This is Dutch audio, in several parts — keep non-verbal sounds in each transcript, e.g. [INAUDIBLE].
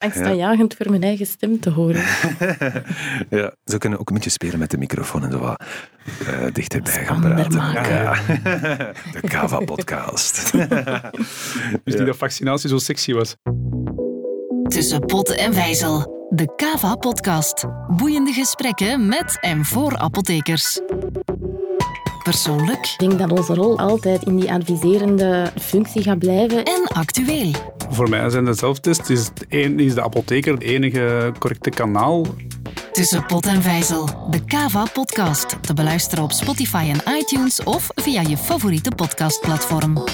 Angstaanjagend voor mijn eigen stem te horen. [LAUGHS] ja, ze kunnen ook een beetje spelen met de microfoon en zo wat uh, dichterbij gaan praten. maken. Ja. [LAUGHS] De Kava-podcast. [LAUGHS] Dus niet dat vaccinatie zo sexy was. Tussen pot en vijzel. De Kava-podcast. Boeiende gesprekken met en voor apothekers. Persoonlijk Ik denk dat onze rol altijd in die adviserende functie gaat blijven. en actueel. Voor mij zijn de zelftests is, een- is de apotheker het enige correcte kanaal. Tussen pot en vijzel. De Kava-podcast. Te beluisteren op Spotify en iTunes of via je favoriete podcastplatform.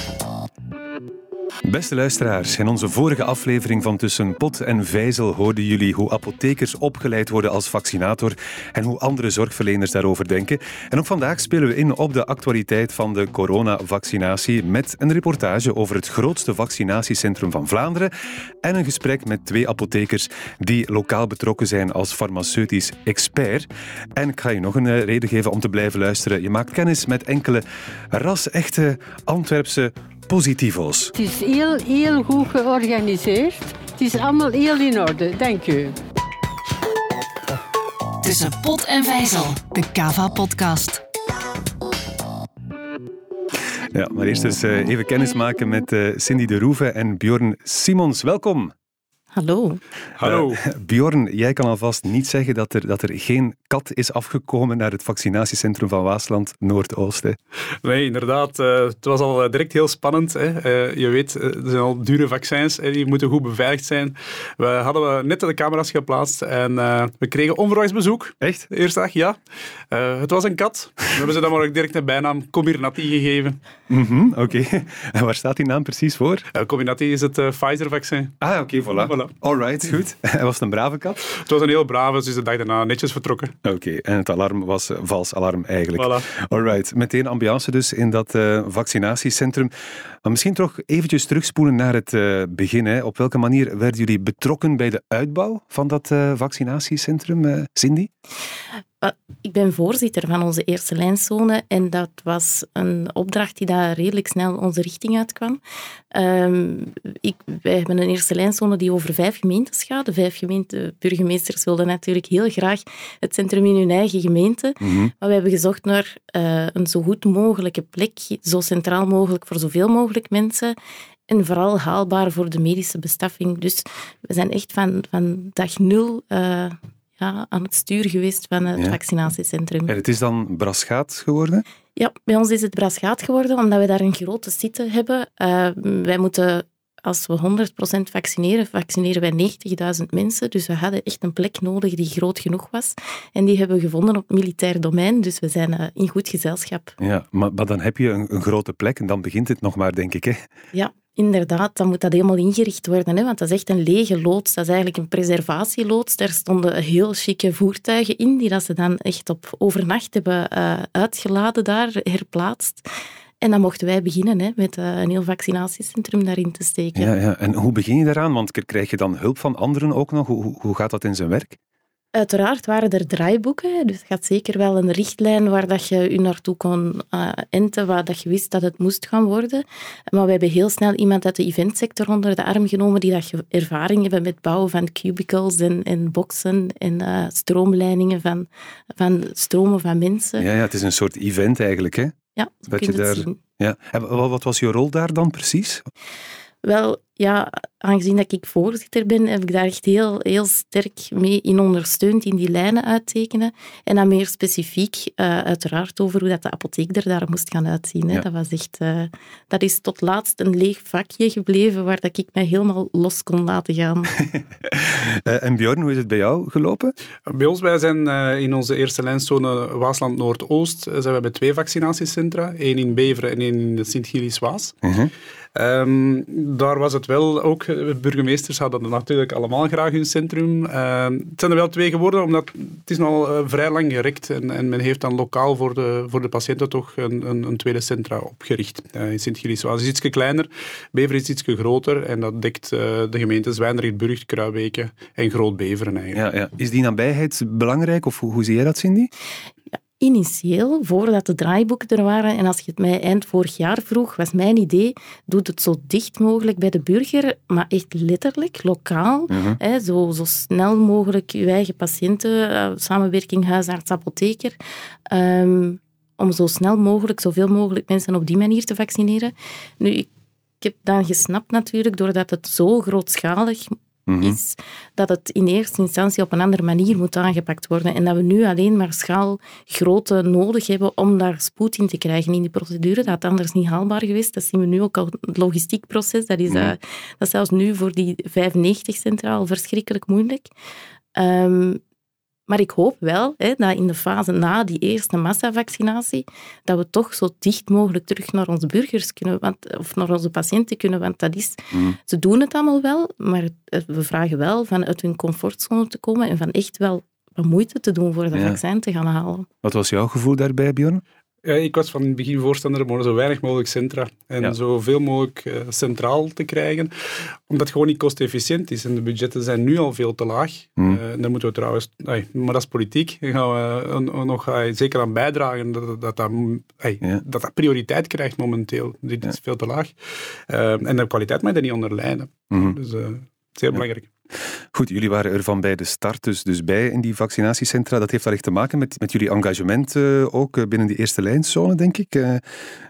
Beste luisteraars, in onze vorige aflevering van Tussen Pot en Vijzel hoorden jullie hoe apothekers opgeleid worden als vaccinator en hoe andere zorgverleners daarover denken. En ook vandaag spelen we in op de actualiteit van de coronavaccinatie met een reportage over het grootste vaccinatiecentrum van Vlaanderen en een gesprek met twee apothekers die lokaal betrokken zijn als farmaceutisch expert. En ik ga je nog een eh, reden geven om te blijven luisteren. Je maakt kennis met enkele ras-echte Antwerpse positivo's. Het is heel, heel goed georganiseerd. Het is allemaal heel in orde, dank u. Tussen pot en vijzel. De Kava-podcast. Ja, maar eerst eens eh, even kennis maken met eh, Cindy de Roeve en Bjorn Simons. Welkom. Hallo. Hallo. Eh, Bjorn, jij kan alvast niet zeggen dat er, dat er geen kat is afgekomen naar het vaccinatiecentrum van Waasland Noordoosten. Nee, inderdaad. eh, het was al eh, direct heel spannend. Hè. Eh, je weet, er zijn al dure vaccins. Hè, die moeten goed beveiligd zijn. We hadden we net de camera's geplaatst en eh, we kregen onverwachts bezoek. Echt? De eerste dag, ja. Eh, het was een kat. We hebben ze dan maar ook direct een bijnaam Comirnaty gegeven. Mhm, oké. En waar staat die naam precies voor? Uh, Comirnaty is het Pfizer-vaccin. Ah, oké, voilà. Voilà. Alright, goed. [LAUGHS] En was het een brave kat? Het was een heel brave, dus de dag daarna netjes vertrokken. Oké, en het alarm was vals alarm eigenlijk. Voilà. Alright, meteen ambiance dus in dat eh, vaccinatiecentrum. Maar misschien toch eventjes terugspoelen naar het eh, begin. Hè. Op welke manier werden jullie betrokken bij de uitbouw van dat eh, vaccinatiecentrum, Cindy? Uh, Ik ben voorzitter van onze eerste lijnzone en dat was een opdracht die daar redelijk snel onze richting uitkwam. Ehm, ik, wij hebben een eerste lijnzone die over vijf gemeentes gaat. De vijf gemeente, burgemeesters wilden natuurlijk heel graag het centrum in hun eigen gemeente. Maar we hebben gezocht naar eh, een zo goed mogelijke plek, zo centraal mogelijk voor zoveel mogelijk mensen. En vooral haalbaar voor de medische bestaffing. Dus we zijn echt van, van dag nul eh, ja, aan het stuur geweest van het Ja. vaccinatiecentrum. En het is dan Braschaat geworden? Ja, bij ons is het Brasgaat geworden, omdat we daar een grote site hebben. Eh, wij moeten, als we 100% vaccineren, vaccineren wij 90.000 mensen. Dus we hadden echt een plek nodig die groot genoeg was. En die hebben we gevonden op militair domein, dus we zijn eh, in goed gezelschap. Ja, maar, maar dan heb je een, een grote plek en dan begint het nog maar, denk ik. Hè? Ja, inderdaad, dan moet dat helemaal ingericht worden, hè, want dat is echt een lege loods. Dat is eigenlijk een preservatieloods. Daar stonden heel chique voertuigen in, die dat ze dan echt op overnacht hebben eh, uitgeladen daar, herplaatst. En dan mochten wij beginnen hè, met eh, een heel vaccinatiecentrum daarin te steken. Ja, ja. En hoe begin je daaraan? Want krijg je dan hulp van anderen ook nog? Hoe, hoe- gaat dat in zijn werk? Uiteraard waren er draaiboeken, dus je had zeker wel een richtlijn waar dat je je naartoe kon eh, enten, waar dat je wist dat het moest gaan worden. Maar we hebben heel snel iemand uit de eventsector onder de arm genomen die dat ervaring hebben met bouwen van cubicles en, en boxen en eh, stroomleidingen van, van stromen van mensen. Ja, ja, het is een soort event eigenlijk, hè? Ja, Dat je je daar- zien. Ja. En wa- wat was je rol daar dan precies? Wel, ja, aangezien dat ik voorzitter ben, heb ik daar echt heel, heel sterk mee in ondersteund, in die lijnen uittekenen. En dan meer specifiek, eh, uiteraard, over hoe dat de apotheek er daar moest gaan uitzien. Hè. Ja. Dat was echt... eh, dat is tot laatst een leeg vakje gebleven waar dat ik mij helemaal los kon laten gaan. [LAUGHS] Eh, en Bjorn, hoe is het bij jou gelopen? Bij ons, wij zijn eh, in onze eerste lijnzone Waasland Noordoost, zijn we bij twee vaccinatiecentra. Één in Beveren en één in Sint-Gilles-Waas. Mhm. Ehm, daar was het wel ook, eh, burgemeesters hadden natuurlijk allemaal graag hun centrum. Ehm, het zijn er wel twee geworden, omdat het is al eh, vrij lang gerekt en, en men heeft dan lokaal voor de, voor de patiënten toch een, een, een tweede centra opgericht. Eh, in Sint-Gilles-Waas is iets kleiner, Beveren is iets groter en dat dekt eh, de gemeenten Zwijndrecht, Burgt, Kruibeke en Groot-Beveren eigenlijk. Ja, ja. Is die nabijheid belangrijk of hoe, hoe zie jij dat, Cindy? Initieel, voordat de draaiboeken er waren, en als je het mij eind vorig jaar vroeg, was mijn idee, doe het zo dicht mogelijk bij de burger, maar echt letterlijk, lokaal, Mhm. hè, zo, zo snel mogelijk je eigen patiënten, eh, samenwerking huisarts, apotheker, ehm, om zo snel mogelijk, zoveel mogelijk mensen op die manier te vaccineren. Nu, ik, ik heb dan gesnapt natuurlijk, doordat het zo grootschalig Mhm. is dat het in eerste instantie op een andere manier moet aangepakt worden. En dat we nu alleen maar schaalgrootte nodig hebben om daar spoed in te krijgen in die procedure. Dat had anders niet haalbaar geweest. Dat zien we nu ook al. Het logistiek proces, dat is, eh, dat is zelfs nu voor die 95 centraal verschrikkelijk moeilijk. Ehm, maar ik hoop wel hè, dat in de fase na die eerste massavaccinatie, dat we toch zo dicht mogelijk terug naar onze burgers kunnen, want, of naar onze patiënten kunnen. Want dat is, ze doen het allemaal wel, maar we vragen wel van uit hun comfortzone te komen en van echt wel wat moeite te doen voor dat Ja. vaccin te gaan halen. Wat was jouw gevoel daarbij, Bjorn? Ik was van het begin voorstander om zo weinig mogelijk centra en Ja. zoveel mogelijk eh, centraal te krijgen, omdat het gewoon niet kostefficiënt is. En de budgetten zijn nu al veel te laag. Hmm. Eh, daar moeten we trouwens, ai, maar dat is politiek, daar gaan we eh, nog zeker aan bijdragen dat dat, dat, Ja. dat, dat prioriteit krijgt momenteel. Dit is veel te laag. En de kwaliteit mag daar niet onder lijden. Mhm. Dus zeer belangrijk. Goed, jullie waren er van bij de start dus, dus bij in die vaccinatiecentra. Dat heeft wellicht te maken met, met jullie engagement eh, ook eh, binnen die eerste lijnzone, denk ik. Eh,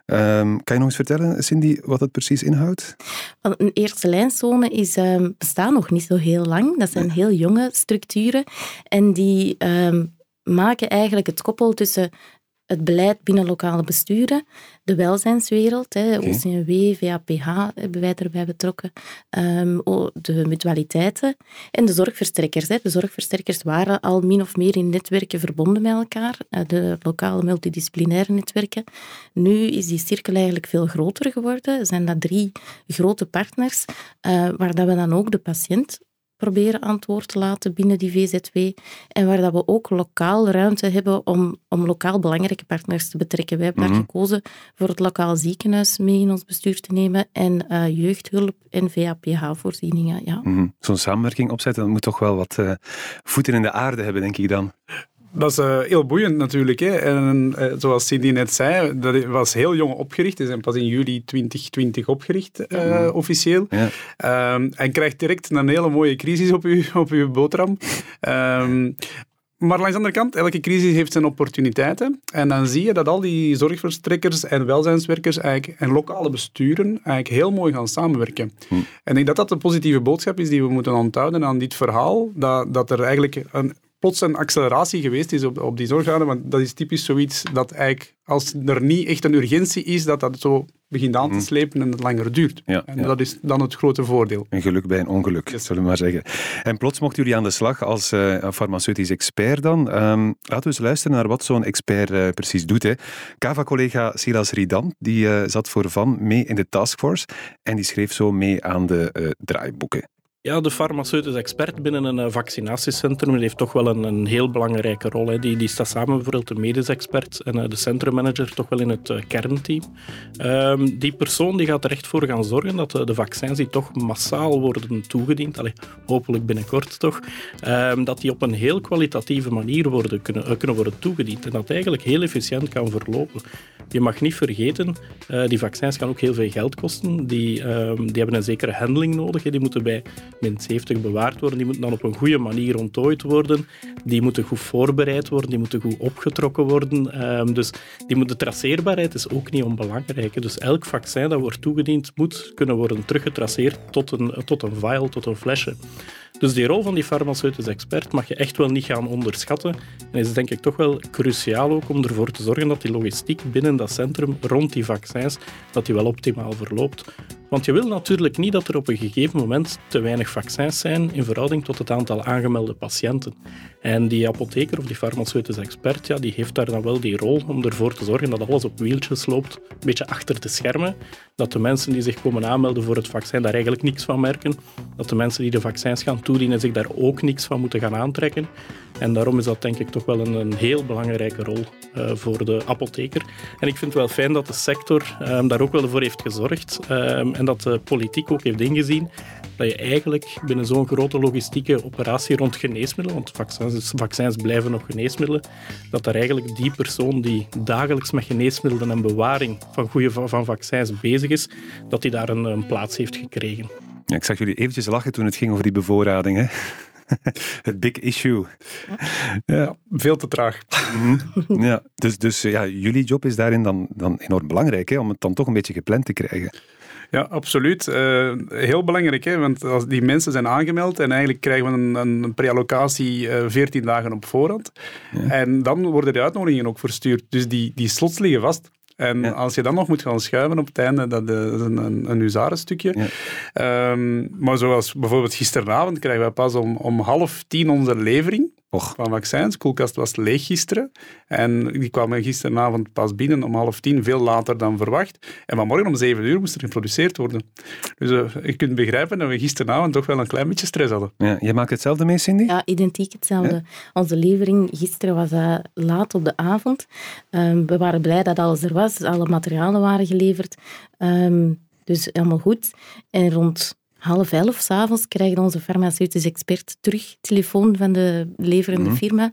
ehm, kan je nog eens vertellen, Cindy, wat het precies inhoudt? Een eerste lijnzone is, ehm, bestaat nog niet zo heel lang. Dat zijn heel jonge structuren. En die ehm, maken eigenlijk het koppel tussen het beleid binnen lokale besturen, de welzijnswereld, hè. OCMW, VAPH hebben wij erbij betrokken, ehm, de mutualiteiten en de zorgverstrekkers. Hè. De zorgverstrekkers waren al min of meer in netwerken verbonden met elkaar, eh, de lokale multidisciplinaire netwerken. Nu is die cirkel eigenlijk veel groter geworden. Er zijn dat drie grote partners, eh, waar dat we dan ook de patiënt proberen aan het woord te laten binnen die VZW. En waar dat we ook lokaal ruimte hebben om, om lokaal belangrijke partners te betrekken. Wij hebben Mhm. daar gekozen voor het lokaal ziekenhuis mee in ons bestuur te nemen en eh, jeugdhulp en VAPH-voorzieningen. Ja. Mhm. Zo'n samenwerking opzetten, dat moet toch wel wat eh, voeten in de aarde hebben, denk ik dan. Dat is eh, heel boeiend natuurlijk. Hè. En eh, zoals Cindy net zei, dat was heel jong opgericht. Ze zijn pas in juli 2020 opgericht, eh, officieel. Ja. Ehm, en krijgt direct een hele mooie crisis op uw, op uw boterham. Ehm, maar langs de andere kant, elke crisis heeft zijn opportuniteiten. En dan zie je dat al die zorgverstrekkers en welzijnswerkers eigenlijk, en lokale besturen eigenlijk heel mooi gaan samenwerken. En ik denk dat dat de positieve boodschap is die we moeten onthouden aan dit verhaal. Dat, dat er eigenlijk een, plots een acceleratie geweest is op, op die zorgaden. Want dat is typisch zoiets dat eigenlijk, als er niet echt een urgentie is, dat dat zo begint aan te slepen en het langer duurt. Ja, en ja. dat is dan het grote voordeel. Een geluk bij een ongeluk, zullen we maar zeggen. En plots mochten jullie aan de slag als eh, farmaceutisch expert dan. Ehm, laten we eens luisteren naar wat zo'n expert eh, precies doet. Kava-collega Silas Ridan, die eh, zat voor Van mee in de taskforce en die schreef zo mee aan de draaiboeken. Ja, de farmaceutisch expert binnen een eh, vaccinatiecentrum die heeft toch wel een, een heel belangrijke rol. Hè. Die, die staat samen bijvoorbeeld de medisch expert en eh, de centrummanager toch wel in het eh, kernteam. Ehm, die persoon die gaat er echt voor gaan zorgen dat de vaccins die toch massaal worden toegediend, hopelijk binnenkort toch, ehm, dat die op een heel kwalitatieve manier worden, kunnen, kunnen worden toegediend en dat eigenlijk heel efficiënt kan verlopen. Je mag niet vergeten, die vaccins gaan ook heel veel geld kosten. Die, ehm, die hebben een zekere handling nodig. Die moeten bij min 70 bewaard worden. Die moeten dan op een goede manier onttooid worden. Die moeten goed voorbereid worden. Die moeten goed opgetrokken worden. Ehm, dus die moet, de traceerbaarheid is ook niet onbelangrijk. Dus elk vaccin dat wordt toegediend moet kunnen worden teruggetraceerd tot een, tot een vial, tot een flesje. Dus die rol van die farmaceutisch expert mag je echt wel niet gaan onderschatten. En is denk ik toch wel cruciaal ook om ervoor te zorgen dat die logistiek binnen dat centrum rond die vaccins, dat die wel optimaal verloopt. Want je wil natuurlijk niet dat er op een gegeven moment te weinig vaccins zijn in verhouding tot het aantal aangemelde patiënten. En die apotheker of die farmaceutisch expert, ja, die heeft daar dan wel die rol om ervoor te zorgen dat alles op wieltjes loopt, een beetje achter de schermen. Dat de mensen die zich komen aanmelden voor het vaccin daar eigenlijk niks van merken. Dat de mensen die de vaccins gaan toedienen zich daar ook niks van moeten gaan aantrekken. En daarom is dat denk ik toch wel een heel belangrijke rol uh, voor de apotheker. En ik vind het wel fijn dat de sector um, daar ook wel voor heeft gezorgd um, en dat de politiek ook heeft ingezien dat je eigenlijk binnen zo'n grote logistieke operatie rond geneesmiddelen, want vaccins, vaccins blijven nog geneesmiddelen, dat er eigenlijk die persoon die dagelijks met geneesmiddelen en bewaring van, goede, van vaccins bezig is, dat die daar een, een plaats heeft gekregen. Ja, ik zag jullie eventjes lachen toen het ging over die bevoorrading. Hè? [LAUGHS] het big issue. [LAUGHS] Ja, veel te traag. Mhm. ja, dus dus ja, jullie job is daarin dan, dan enorm belangrijk, hè, om het dan toch een beetje gepland te krijgen. Ja, absoluut. Uh, heel belangrijk, hè? want als die mensen zijn aangemeld en eigenlijk krijgen we een, een preallocatie uh, eh, 14 dagen op voorhand. Ja. En dan worden de uitnodigingen ook verstuurd. Dus die, die slots liggen vast. En als je dan nog moet gaan schuiven op het einde, dat is een, een, een huzarenstukje. Ja. Um, maar zoals bijvoorbeeld gisteravond krijgen we pas om, om half tien onze levering. Och. van vaccins. De koelkast was leeg gisteren. En die kwamen gisteravond pas binnen om half tien, veel later dan verwacht. En vanmorgen om zeven uur moest er geproduceerd worden. Dus uh, je kunt begrijpen dat we gisteravond toch wel een klein beetje stress hadden. Ja, jij maakt hetzelfde mee, Cindy? Ja, identiek hetzelfde. Onze levering gisteren was uh, laat op de avond. Um, we waren blij dat alles er was. Alle materialen waren geleverd. Um, dus helemaal goed. En rond half elf s'avonds krijgt onze farmaceutische expert terug telefoon van de leverende mhm. firma.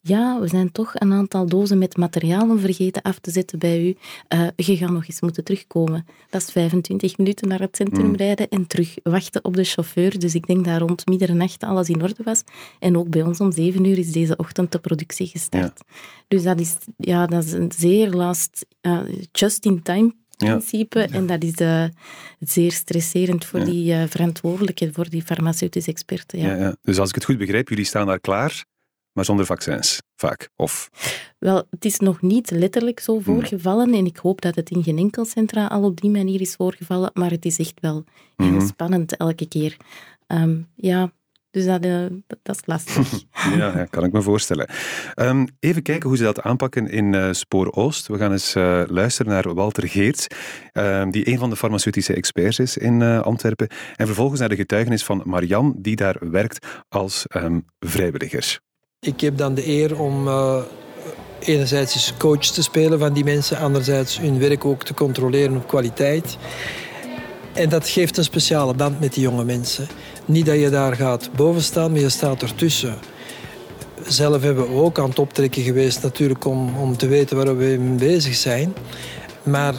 Ja, we zijn toch een aantal dozen met materialen vergeten af te zetten bij u. Uh, je gaat nog eens moeten terugkomen. Dat is 25 minuten naar het centrum mhm. rijden en terug wachten op de chauffeur. Dus ik denk dat rond middernacht alles in orde was. En ook bij ons om 7 uur is deze ochtend de productie gestart. Dus dat is, ja, dat is een zeer last, uh, just-in-time principe. En dat is uh, zeer stresserend voor die uh, verantwoordelijke, voor die farmaceutische experten. Ja. Dus als ik het goed begrijp, jullie staan daar klaar, maar zonder vaccins, vaak. Of... Wel, het is nog niet letterlijk zo hmm. voorgevallen en ik hoop dat het in geen enkel centra al op die manier is voorgevallen, maar het is echt wel heel hmm. spannend elke keer. Um, ja, dus dat, uh, dat is lastig. [LAUGHS] ja, kan ik me voorstellen. Um, even kijken hoe ze dat aanpakken in uh, Spoor Oost. We gaan eens uh, luisteren naar Walter Geerts, um, die een van de farmaceutische experts is in Antwerpen. En vervolgens naar de getuigenis van Marian, die daar werkt als um, vrijwilliger. Ik heb dan de eer om enerzijds eens coach te spelen van die mensen, anderzijds hun werk ook te controleren op kwaliteit. En dat geeft een speciale band met die jonge mensen. Niet dat je daar gaat boven staan, maar je staat ertussen. Zelf hebben we ook aan het optrekken geweest natuurlijk om, om te weten waar we mee bezig zijn. Maar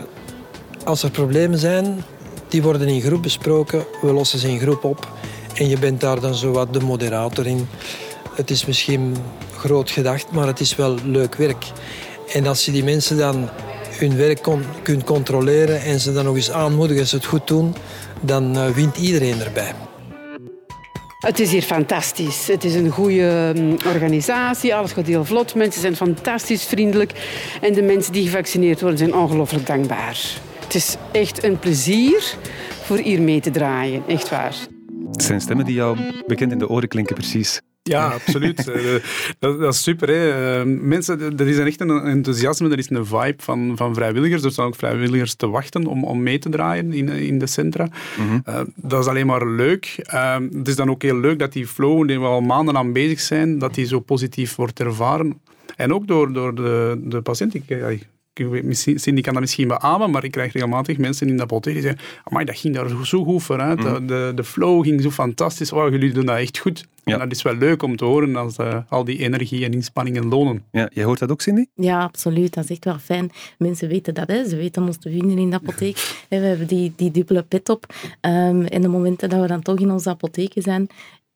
als er problemen zijn, die worden in groep besproken. We lossen ze in groep op. En je bent daar dan zo wat de moderator in. Het is misschien groot gedacht, maar het is wel leuk werk. En als je die mensen dan hun werk kunt controleren en ze dan nog eens aanmoedigen als ze het goed doen, dan uh, wint iedereen erbij. Het is hier fantastisch. Het is een goede mm, organisatie. Alles gaat heel vlot. Mensen zijn fantastisch vriendelijk. En de mensen die gevaccineerd worden zijn ongelooflijk dankbaar. Het is echt een plezier voor hier mee te draaien. Echt waar. Het zijn stemmen die jou bekend in de oren klinken, precies. Ja, absoluut. Eh, dat, dat, is super. Hè. Eh, mensen, er is echt een enthousiasme, er is een vibe van, van vrijwilligers. Er staan ook vrijwilligers te wachten om, om mee te draaien in, in de centra. Mhm. Eh, dat is alleen maar leuk. het is dan ook heel leuk dat die flow, die we al maanden aan bezig zijn, dat die zo positief wordt ervaren. En ook door, door de, de patiënt. Ik, Cindy kan dat misschien beamen, maar ik krijg regelmatig mensen in de apotheek die zeggen amai, dat ging daar zo goed vooruit. Mm. De, de flow ging zo fantastisch. Oh, jullie doen dat echt goed. Ja. En dat is wel leuk om te horen als uh, al die energie en inspanningen lonen. Ja, jij hoort dat ook, Cindy? Ja, absoluut. Dat is echt wel fijn. Mensen weten dat, hè. ze weten ons te vinden in de apotheek. [LAUGHS] we hebben die, die dubbele pet op. Um, en de momenten dat we dan toch in onze apotheken zijn,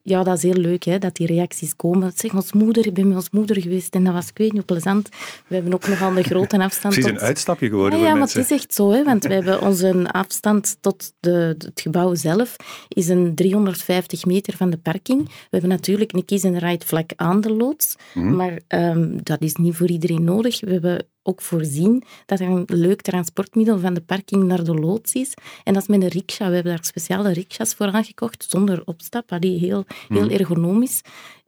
ja, dat is heel leuk hè, dat die reacties komen. Zeg, ons moeder, ik ben met ons moeder geweest en dat was, ik weet niet, plezant. We hebben ook nogal een grote [LAUGHS] afstand. Het is een uitstapje geworden ja, ja maar het is echt zo, hè, want we hebben onze afstand tot de, het gebouw zelf is een 350 meter van de parking. We hebben natuurlijk een kies-en-ride vlak aan de loods, mhm. maar um, dat is niet voor iedereen nodig. We hebben ook voorzien dat er een leuk transportmiddel van de parking naar de loods is. En dat is met een riksja. We hebben daar speciale riksja's voor aangekocht, zonder opstap, die heel, heel mhm. ergonomisch.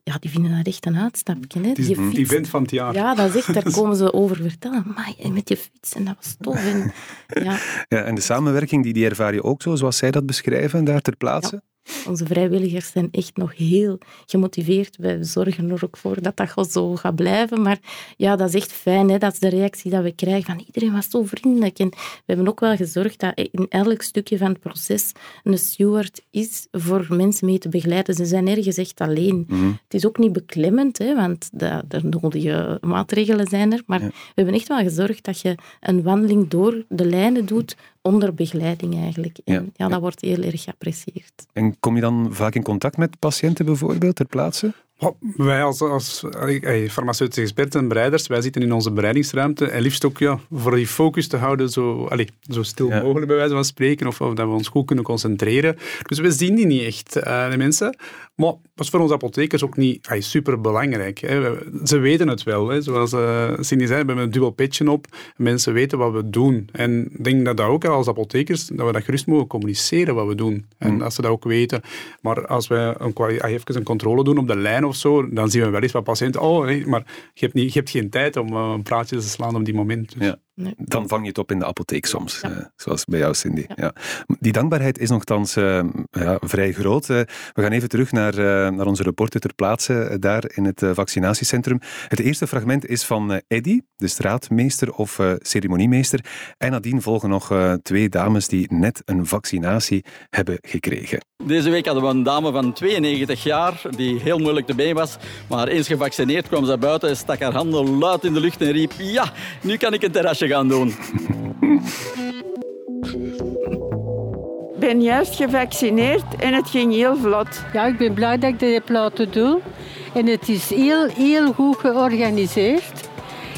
Ja, die vinden dat echt een uitstapje. Hè. Het is event van het jaar. Ja, dat is echt, daar [LAUGHS] komen ze over vertellen. Maar met je fiets, en dat was tof. En, [LAUGHS] ja. ja, en de samenwerking, die, die ervaar je ook zo, zoals zij dat beschrijven, daar ter plaatse? Onze vrijwilligers zijn echt nog heel gemotiveerd. Wij zorgen er ook voor dat dat zo gaat blijven. Maar ja, dat is echt fijn. Hè? Dat is de reactie dat we krijgen van iedereen was zo vriendelijk. En we hebben ook wel gezorgd dat in elk stukje van het proces een steward is voor mensen mee te begeleiden. Ze zijn ergens echt alleen. Mhm. Het is ook niet beklemmend, hè, want de, de nodige maatregelen zijn er. Maar we hebben echt wel gezorgd dat je een wandeling door de lijnen doet onder begeleiding eigenlijk. En Ja. ja, dat wordt heel erg geapprecieerd. En kom je dan vaak in contact met patiënten bijvoorbeeld ter plaatse? Oh, wij als, als eh, farmaceutische experten en bereiders, wij zitten in onze bereidingsruimte en liefst ook ja, voor die focus te houden zo, allee, zo stil Ja. mogelijk bij wijze van spreken of, of dat we ons goed kunnen concentreren. Dus we zien die niet echt, eh, de mensen. Maar dat is voor onze apothekers ook niet super belangrijk. Ze weten het wel. Hè. Zoals eh, Cindy zei, we hebben een dubbel petje op. Mensen weten wat we doen. En ik denk dat dat ook als apothekers, dat we dat gerust mogen communiceren wat we doen. En dat ze dat ook weten. Maar als we een, even een controle doen op de lijn of zo, dan zien we wel eens wat patiënten. Oh, nee, maar je hebt, niet, je hebt geen tijd om eh, een praatje te slaan op die moment. Dus. Ja. Nee. Dan vang je het op in de apotheek soms, eh, zoals bij jou, Cindy. Ja. Die dankbaarheid is nogthans eh, ja, vrij groot. Eh, we gaan even terug naar, eh, naar onze reporter ter plaatse, daar in het eh, vaccinatiecentrum. Het eerste fragment is van eh, Eddy, de straatmeester of eh, ceremoniemeester. En nadien volgen nog eh, twee dames die net een vaccinatie hebben gekregen. Deze week hadden we een dame van 92 jaar die heel moeilijk te been was. Maar eens gevaccineerd kwam ze buiten, stak haar handen luid in de lucht en riep: Ja, nu kan ik een terrasje gaan doen. Ik ben juist gevaccineerd en het ging heel vlot. Ja, ik ben blij dat ik dit heb laten doen. En het is heel, heel goed georganiseerd.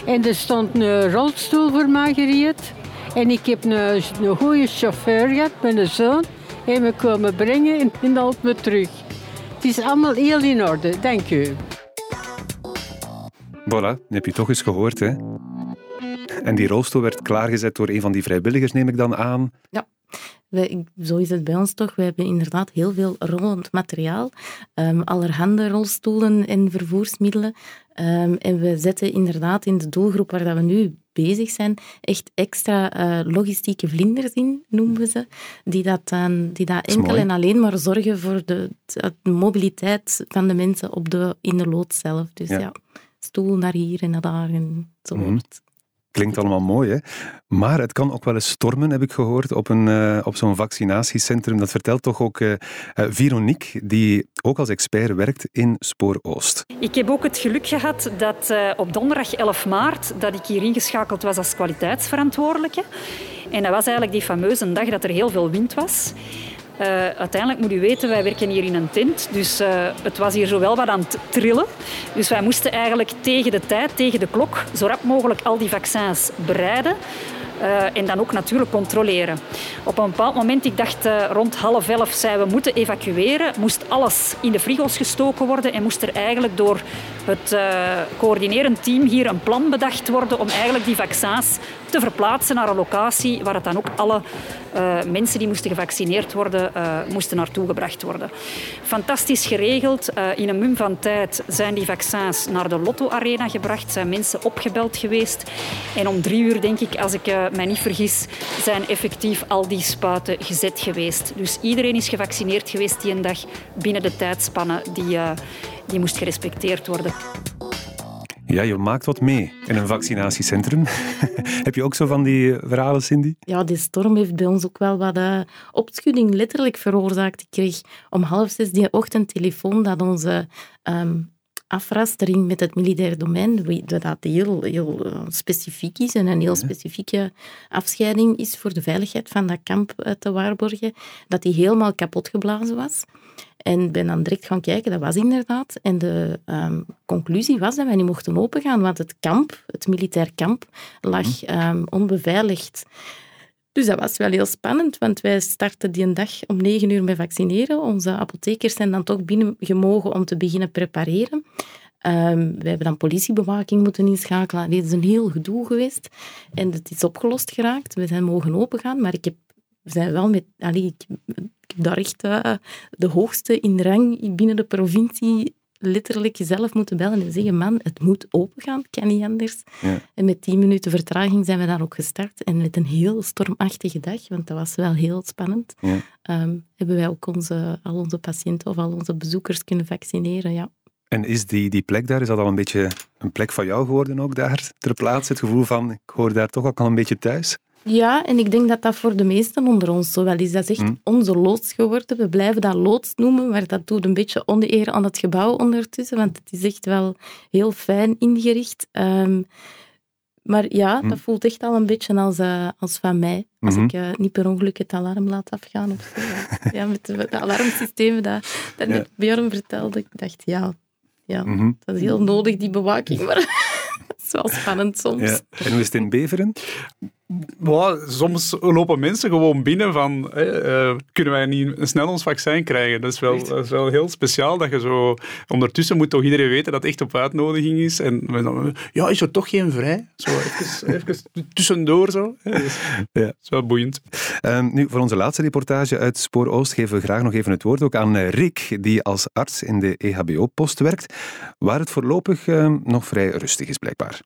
En er stond een rolstoel voor mij gereed. En ik heb een, een goede chauffeur gehad, mijn zoon. En me komen brengen en, en helpt me terug. Het is allemaal heel in orde, dank u. Voilà, heb je toch eens gehoord, hè? En die rolstoel werd klaargezet door een van die vrijwilligers, neem ik dan aan. Ja. Zo is het bij ons toch. We hebben inderdaad heel veel rollend materiaal. ehm, allerhande rolstoelen en vervoersmiddelen. Ehm, en we zetten inderdaad in de doelgroep waar dat we nu bezig zijn, echt extra eh, logistieke vlinders in, noemen we ze. Die dat, dan, die dat enkel mooi. en alleen maar zorgen voor de, de mobiliteit van de mensen op de, in de lood zelf. Dus Ja. ja, stoel naar hier en naar daar enzovoort. Mhm. Klinkt allemaal mooi, hè? Maar het kan ook wel eens stormen, heb ik gehoord, op, een, eh, op zo'n vaccinatiecentrum. Dat vertelt toch ook eh, Veronique, die ook als expert werkt in Spoor Oost. Ik heb ook het geluk gehad dat op donderdag 11 maart dat ik hier ingeschakeld was als kwaliteitsverantwoordelijke. En dat was eigenlijk die fameuze dag dat er heel veel wind was. Eh, uiteindelijk moet u weten, wij werken hier in een tent, dus eh, het was hier zowel wat aan het trillen. Dus wij moesten eigenlijk tegen de tijd, tegen de klok, zo rap mogelijk al die vaccins bereiden. eh, en dan ook natuurlijk controleren. Op een bepaald moment, ik dacht rond half elf, zei we moeten evacueren. Moest alles in de frigo's gestoken worden en moest er eigenlijk door het eh, coördinerend team hier een plan bedacht worden om eigenlijk die vaccins te verplaatsen naar een locatie waar het dan ook alle eh, mensen die moesten gevaccineerd worden, eh, moesten naartoe gebracht worden. Fantastisch geregeld. Eh, in een mum van tijd zijn die vaccins naar de Lotto Arena gebracht, zijn mensen opgebeld geweest. En om drie uur, denk ik, als ik mij niet vergis, zijn effectief al die spuiten gezet geweest. Dus iedereen is gevaccineerd geweest die een dag binnen de tijdspanne die, die moest gerespecteerd worden. Ja, je maakt wat mee in een vaccinatiecentrum. [LAUGHS] heb je ook zo van die verhalen, Cindy? Ja, die storm heeft bij ons ook wel wat eh, opschudding letterlijk veroorzaakt. Ik kreeg om half zes die ochtend telefoon dat onze ehm afrastering met het militair domein, dat heel, heel eh, specifiek is en een heel specifieke afscheiding is voor de veiligheid van dat kamp eh, te waarborgen, dat die helemaal kapot geblazen was. En ben dan direct gaan kijken, dat was inderdaad. En de ehm, conclusie was dat wij niet mochten opengaan, want het kamp, het militair kamp, lag ehm, onbeveiligd. Dus dat was wel heel spannend, want wij starten die een dag om negen uur met vaccineren. Onze apothekers zijn dan toch binnengemogen om te beginnen prepareren. Ehm, we hebben dan politiebewaking moeten inschakelen. Dit is een heel gedoe geweest. En het is opgelost geraakt. We zijn mogen opengaan, maar ik heb, we zijn wel met... Allee, ik, ik heb daar echt eh, de hoogste in rang binnen de provincie letterlijk jezelf moeten bellen en zeggen, man, het moet opengaan, kan niet anders. Ja. En met tien minuten vertraging zijn we daar ook gestart. En met een heel stormachtige dag, want dat was wel heel spannend, Ja. ehm, hebben wij ook onze, al onze patiënten of al onze bezoekers kunnen vaccineren. Ja. En is die, die plek daar, is dat al een beetje een plek van jou geworden ook daar ter plaatse? Het gevoel van, ik hoor daar toch ook al een beetje thuis? Ja, en ik denk dat dat voor de meesten onder ons zo wel is. Dat is echt onze loods geworden. We blijven dat loods noemen, maar dat doet een beetje oneer aan het gebouw ondertussen, want het is echt wel heel fijn ingericht. Ehm, maar ja, dat voelt echt al een beetje als, eh, als van mij. Als Mhm. ik eh, niet per ongeluk het alarm laat afgaan of zo. Ja, ja met de, de alarmsystemen dat, dat Ja. net Björn vertelde. Ik dacht, ja, ja Mhm. dat is heel nodig, die bewaking. Maar [LAUGHS] het is wel spannend soms. Ja. En hoe is het in Beveren? Wow, soms lopen mensen gewoon binnen van, eh, kunnen wij niet snel ons vaccin krijgen? Dat is, wel, dat is wel heel speciaal, dat je zo... Ondertussen moet toch iedereen weten dat het echt op uitnodiging is. En ja, is er toch geen vrij? Zo even, [LAUGHS] even tussendoor zo. Ja, dat is, Ja. dat is wel boeiend. Ehm, nu, voor onze laatste reportage uit Spoor Oost geven we graag nog even het woord ook aan eh, Rick, die als arts in de EHBO-post werkt, waar het voorlopig ehm, nog vrij rustig is, blijkbaar.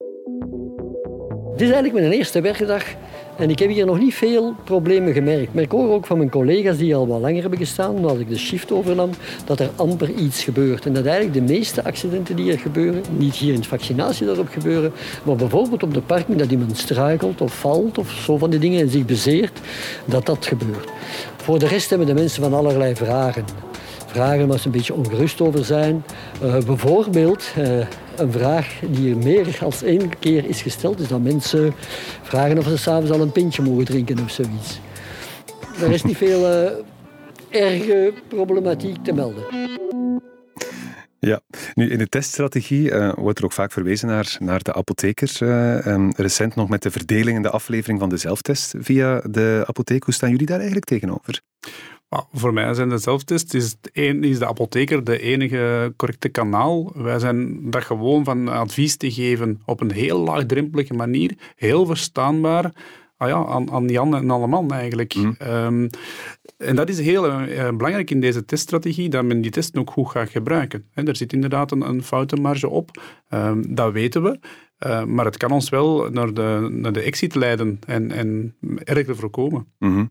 Dit is eigenlijk mijn eerste werkdag en ik heb hier nog niet veel problemen gemerkt. Maar ik hoor ook van mijn collega's die al wat langer hebben gestaan, als ik de shift overnam, dat er amper iets gebeurt. En dat eigenlijk de meeste accidenten die er gebeuren, niet hier in het vaccinatiedorp gebeuren, maar bijvoorbeeld op de parking dat iemand struikelt of valt of zo van die dingen en zich bezeert, dat dat gebeurt. Voor de rest hebben de mensen van allerlei vragen. Vragen waar ze een beetje ongerust over zijn. Eh, bijvoorbeeld, eh, een vraag die er meer dan één keer is gesteld, is dat mensen vragen of ze s'avonds al een pintje mogen drinken of zoiets. Er is niet veel eh, erge problematiek te melden. Ja, nu in de teststrategie eh, wordt er ook vaak verwezen naar, naar de apothekers. eh, ehm, recent nog met de verdeling en de aflevering van de zelftest via de apotheek. Hoe staan jullie daar eigenlijk tegenover? Voor mij zijn de zelftests, is, een, is de apotheker de enige correcte kanaal. Wij zijn dat gewoon van advies te geven op een heel laagdrempelige manier, heel verstaanbaar. Ah ja, aan, aan Jan en alle man eigenlijk. Ehm, en dat is heel eh, belangrijk in deze teststrategie, dat men die testen ook goed gaat gebruiken. Hè, er zit inderdaad een, een foutenmarge op, Ehm, dat weten we. Eh, maar het kan ons wel naar de, naar de exit leiden en, en erger voorkomen. Mhm. Hm.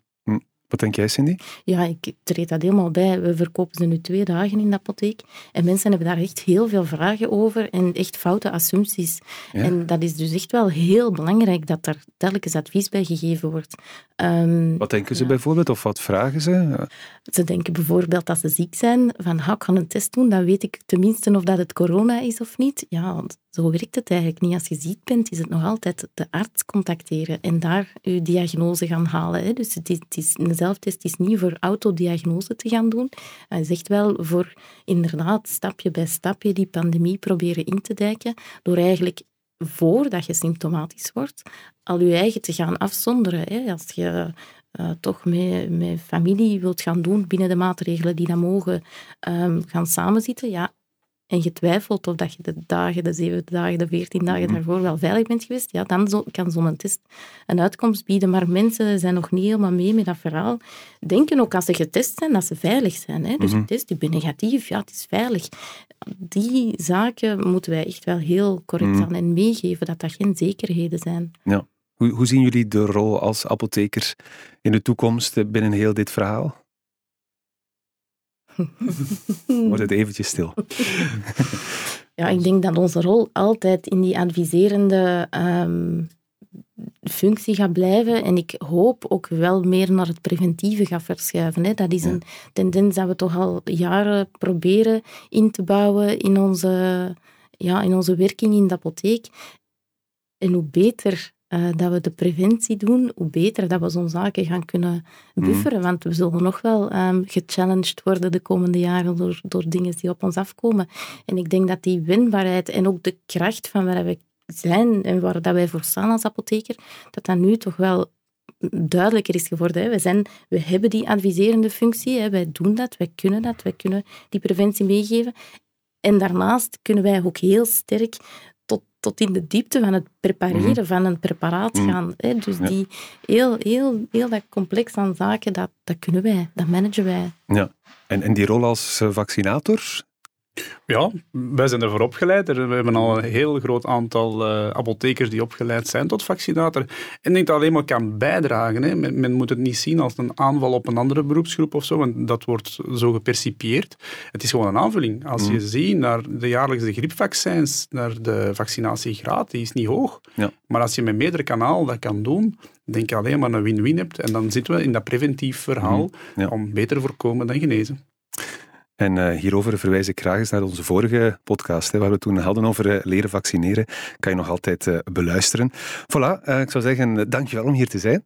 Wat denk jij, Cindy? Ja, ik treed dat helemaal bij. We verkopen ze nu twee dagen in de apotheek. En mensen hebben daar echt heel veel vragen over en echt foute assumpties. Ja. En dat is dus echt wel heel belangrijk dat er telkens advies bij gegeven wordt. Ehm, Wat denken ze bijvoorbeeld of wat vragen ze? ze denken bijvoorbeeld dat ze ziek zijn, van "Ha, ik ga een test doen, dan weet ik tenminste of dat het corona is of niet. Ja, want zo werkt het eigenlijk niet. Als je ziek bent, is het nog altijd de arts contacteren en daar je diagnose gaan halen. Hè. Dus het is, het is, een zelftest is niet voor autodiagnose te gaan doen. Is echt wel voor inderdaad stapje bij stapje die pandemie proberen in te dijken, door eigenlijk voordat je symptomatisch wordt, al je eigen te gaan afzonderen. Hè. Als je eh, toch met, met familie wilt gaan doen binnen de maatregelen die dan mogen ehm, gaan samenzitten, ja, en je twijfelt of dat je de dagen, de zeven dagen, de veertien dagen daarvoor wel veilig bent geweest, ja, dan zo, kan zo'n test een uitkomst bieden. Maar mensen zijn nog niet helemaal mee met dat verhaal. Denken ook als ze getest zijn, dat ze veilig zijn. Hè? Dus Mhm. een test, ik ben negatief, ja, het is veilig. Die zaken moeten wij echt wel heel correct Mhm. aan en meegeven, dat dat geen zekerheden zijn. Ja. Hoe, hoe zien jullie de rol als apotheker in de toekomst binnen heel dit verhaal? [LAUGHS] Wordt het eventjes stil? Ja, ik denk dat onze rol altijd in die adviserende ehm, functie gaat blijven. En ik hoop ook wel meer naar het preventieve gaat verschuiven. Hè. Dat is een tendens dat we toch al jaren proberen in te bouwen in onze, ja, in onze werking in de apotheek. En hoe beter eh, dat we de preventie doen, hoe beter dat we zo'n zaken gaan kunnen bufferen. Want we zullen nog wel ehm, gechallenged worden de komende jaren door, door dingen die op ons afkomen. En ik denk dat die winbaarheid en ook de kracht van waar we zijn en waar dat wij voor staan als apotheker, dat dat nu toch wel duidelijker is geworden. Hè. We, zijn, we hebben die adviserende functie, hè. wij doen dat, wij kunnen dat, wij kunnen die preventie meegeven. En daarnaast kunnen wij ook heel sterk tot, in de diepte van het prepareren Mhm. van een preparaat Mhm. gaan. Hè. Dus Ja. die heel, heel, heel dat complex aan zaken, dat, dat kunnen wij, dat managen wij. Ja. En, en die rol als vaccinator, Ja, wij zijn ervoor opgeleid. We hebben al een heel groot aantal uh, apothekers die opgeleid zijn tot vaccinator. En ik denk dat alleen maar kan bijdragen. Hè. Men, men, moet het niet zien als een aanval op een andere beroepsgroep of zo, want dat wordt zo gepercipieerd. Het is gewoon een aanvulling. Als je mm. ziet naar de jaarlijkse griepvaccins, naar de vaccinatiegraad, die is niet hoog. Ja. Maar als je met meerdere kanalen dat kan doen, denk je alleen maar een win-win hebt. En dan zitten we in dat preventief verhaal mm. om beter voorkomen dan genezen. En uh, hierover verwijs ik graag eens naar onze vorige podcast, hè, waar we toen hadden over uh, leren vaccineren. Kan je nog altijd uh, beluisteren. Voilà, ik zou zeggen, dankjewel om hier te zijn.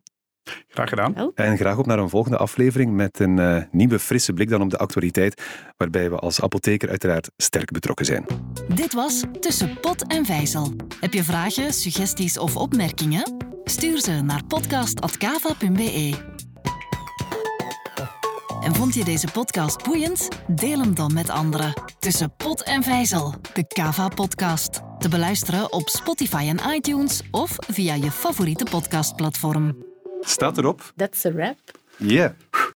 Graag gedaan. En graag op naar een volgende aflevering met een nieuwe frisse blik dan op de actualiteit, waarbij we als apotheker uiteraard sterk betrokken zijn. Dit was Tussen Pot en Vijzel. Heb je vragen, suggesties of opmerkingen? Stuur ze naar podcast.kava.be. En vond je deze podcast boeiend? Deel hem dan met anderen. Tussen pot en vijzel, de Kava-podcast. Te beluisteren op Spotify en iTunes of via je favoriete podcastplatform. Staat erop. That's a wrap. Yeah.